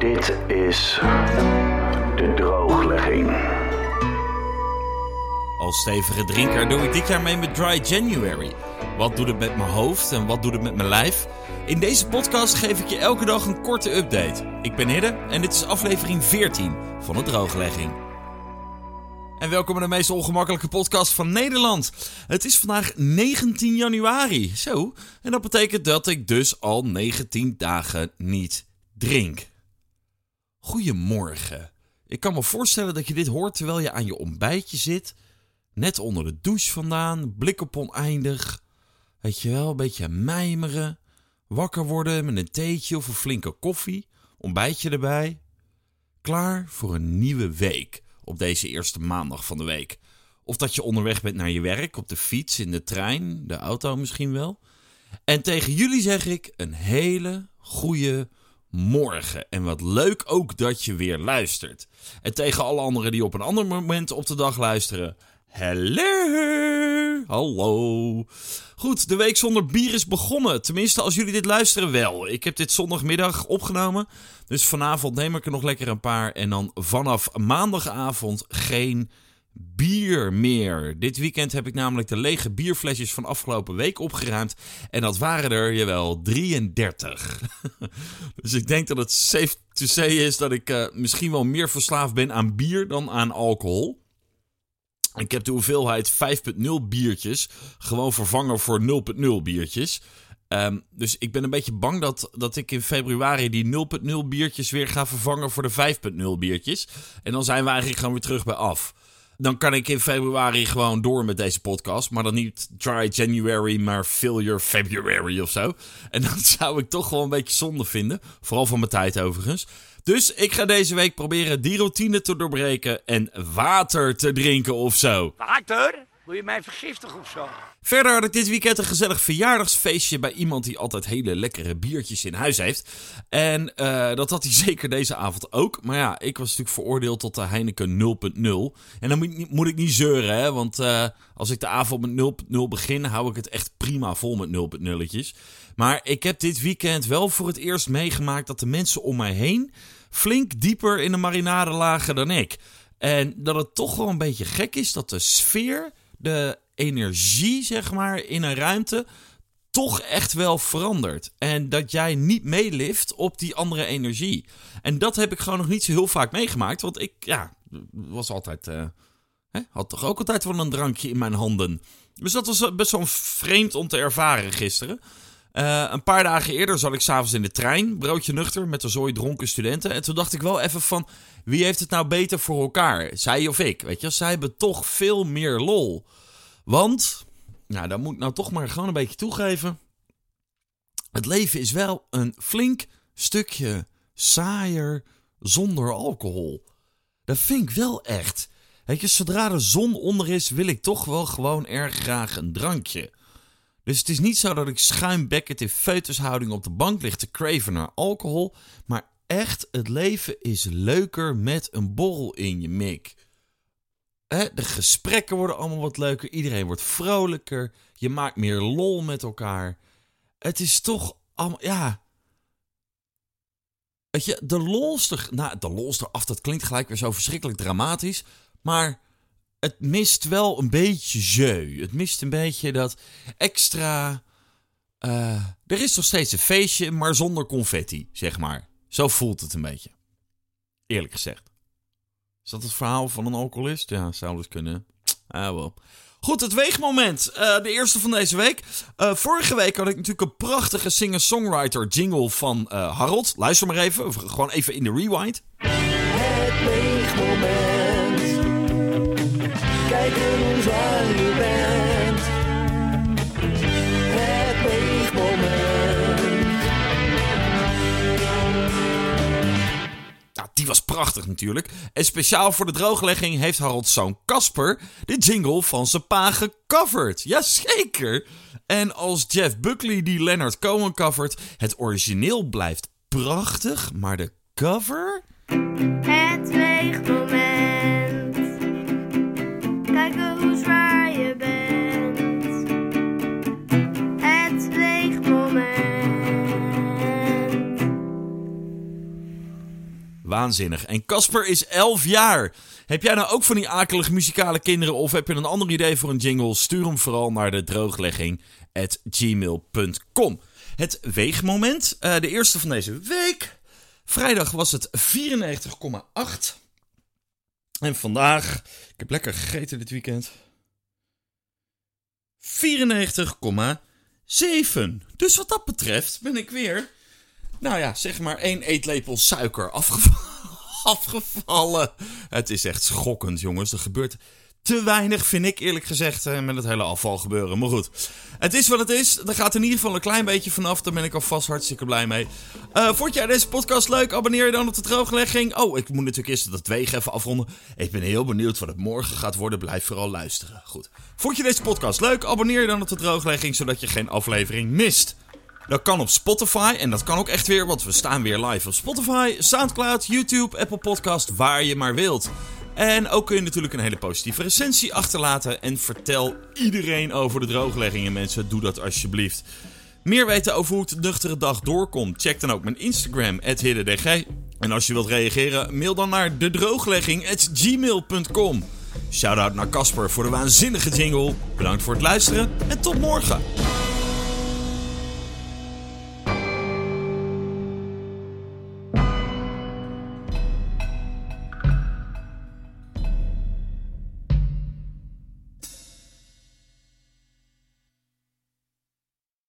Dit is de drooglegging. Als stevige drinker doe ik dit jaar mee met Dry January. Wat doet het met mijn hoofd en wat doet het met mijn lijf? In deze podcast geef ik je elke dag een korte update. Ik ben Hidde en dit is aflevering 14 van de drooglegging. En welkom bij de meest ongemakkelijke podcast van Nederland. Het is vandaag 19 januari. Zo, en dat betekent dat ik dus al 19 dagen niet drink. Goedemorgen. Ik kan me voorstellen dat je dit hoort terwijl je aan je ontbijtje zit. Net onder de douche vandaan, blik op oneindig. Weet je wel, een beetje mijmeren. Wakker worden met een theetje of een flinke koffie. Ontbijtje erbij. Klaar voor een nieuwe week op deze eerste maandag van de week. Of dat je onderweg bent naar je werk, op de fiets, in de trein, de auto misschien wel. En tegen jullie zeg ik een hele goede morgen. En wat leuk ook dat je weer luistert. En tegen alle anderen die op een ander moment op de dag luisteren. Hallo! Hallo! Goed, de week zonder bier is begonnen. Tenminste, als jullie dit luisteren wel. Ik heb dit zondagmiddag opgenomen. Dus vanavond neem ik er nog lekker een paar. En dan vanaf maandagavond geen bier meer. Dit weekend heb ik namelijk de lege bierflesjes van afgelopen week opgeruimd. En dat waren er, jawel, 33. dus ik denk dat het safe to say is dat ik uh, misschien wel meer verslaafd ben aan bier dan aan alcohol. Ik heb de hoeveelheid 5.0 biertjes gewoon vervangen voor 0.0 biertjes. Um, dus ik ben een beetje bang dat, dat ik in februari die 0.0 biertjes weer ga vervangen voor de 5.0 biertjes. En dan zijn we eigenlijk gewoon weer terug bij af. Dan kan ik in februari gewoon door met deze podcast. Maar dan niet Try January, maar Failure February of zo. En dat zou ik toch gewoon een beetje zonde vinden. Vooral van mijn tijd overigens. Dus ik ga deze week proberen die routine te doorbreken en water te drinken of zo. Water? Wil je mij vergiftigen of zo? Verder had ik dit weekend een gezellig verjaardagsfeestje bij iemand die altijd hele lekkere biertjes in huis heeft. En uh, dat had hij zeker deze avond ook. Maar ja, ik was natuurlijk veroordeeld tot de Heineken 0.0. En dan moet, ik niet zeuren, hè. Want uh, als ik de avond met 0.0 begin, hou ik het echt prima vol met 0.0'tjes. Maar ik heb dit weekend wel voor het eerst meegemaakt dat de mensen om mij heen flink dieper in de marinade lagen dan ik. En dat het toch wel een beetje gek is dat de sfeer, de energie, zeg maar, in een ruimte toch echt wel verandert. En dat jij niet meelift op die andere energie. En dat heb ik gewoon nog niet zo heel vaak meegemaakt. Want ik, ja, was altijd. Uh, hè, had toch ook altijd wel een drankje in mijn handen. Dus dat was best wel vreemd om te ervaren gisteren. Uh, een paar dagen eerder zat ik s'avonds in de trein, broodje nuchter, met de zooi dronken studenten. En toen dacht ik wel even van, wie heeft het nou beter voor elkaar? Zij of ik? Weet je, zij hebben toch veel meer lol. Want, nou, dat moet ik nou toch maar gewoon een beetje toegeven. Het leven is wel een flink stukje saaier zonder alcohol. Dat vind ik wel echt. Weet je, zodra de zon onder is, wil ik toch wel gewoon erg graag een drankje. Dus het is niet zo dat ik schuimbekkend in feutushouding op de bank lig te craven naar alcohol. Maar echt, het leven is leuker met een borrel in je mik. de gesprekken worden allemaal wat leuker. Iedereen wordt vrolijker. Je maakt meer lol met elkaar. Het is toch allemaal, ja. Weet je, de lolste, nou, de lolste af, dat klinkt gelijk weer zo verschrikkelijk dramatisch. Maar het mist wel een beetje jeu. Het mist een beetje dat extra. Uh, er is nog steeds een feestje, maar zonder confetti, zeg maar. Zo voelt het een beetje. Eerlijk gezegd. Is dat het verhaal van een alcoholist? Ja, zou dus kunnen. Ah, wel. Goed, het weegmoment. Uh, de eerste van deze week. Uh, vorige week had ik natuurlijk een prachtige singer-songwriter jingle van Harold. Luister maar even. Gewoon even in de rewind. Het weegmoment. Kijken hoe zwaar je bent. Het. Nou, die was prachtig natuurlijk. En speciaal voor de drooglegging heeft Harold's zoon Casper de jingle van zijn pa gecoverd. Jazeker! En als Jeff Buckley die Leonard Cohen covert, het origineel blijft prachtig, maar de cover... waanzinnig. En Casper is 11 jaar. Heb jij nou ook van die akelige muzikale kinderen of heb je een ander idee voor een jingle? Stuur hem vooral naar de drooglegging gmail.com. Het weegmoment, uh, de eerste van deze week. Vrijdag was het 94,8. En vandaag, ik heb lekker gegeten dit weekend. 94,7. Dus wat dat betreft ben ik weer, nou ja, zeg maar één eetlepel suiker afgevallen. afgevallen. Het is echt schokkend, jongens. Er gebeurt te weinig, vind ik eerlijk gezegd, eh, met het hele afval gebeuren. Maar goed, het is wat het is. Er gaat in ieder geval een klein beetje vanaf. Daar ben ik alvast hartstikke blij mee. Uh, vond jij deze podcast leuk? Abonneer je dan op de drooglegging. Oh, ik moet natuurlijk eerst dat wegen even afronden. Ik ben heel benieuwd wat het morgen gaat worden. Blijf vooral luisteren. Goed. Vond je deze podcast leuk? Abonneer je dan op de drooglegging, zodat je geen aflevering mist. Dat kan op Spotify en dat kan ook echt weer, want we staan weer live op Spotify, Soundcloud, YouTube, Apple Podcast, waar je maar wilt. En ook kun je natuurlijk een hele positieve recensie achterlaten. En vertel iedereen over de droogleggingen, mensen. Doe dat alsjeblieft. Meer weten over hoe het nuchtere dag doorkomt? Check dan ook mijn Instagram, hiddendg. En als je wilt reageren, mail dan naar dedrooglegging.gmail.com. Shoutout naar Casper voor de waanzinnige jingle. Bedankt voor het luisteren en tot morgen.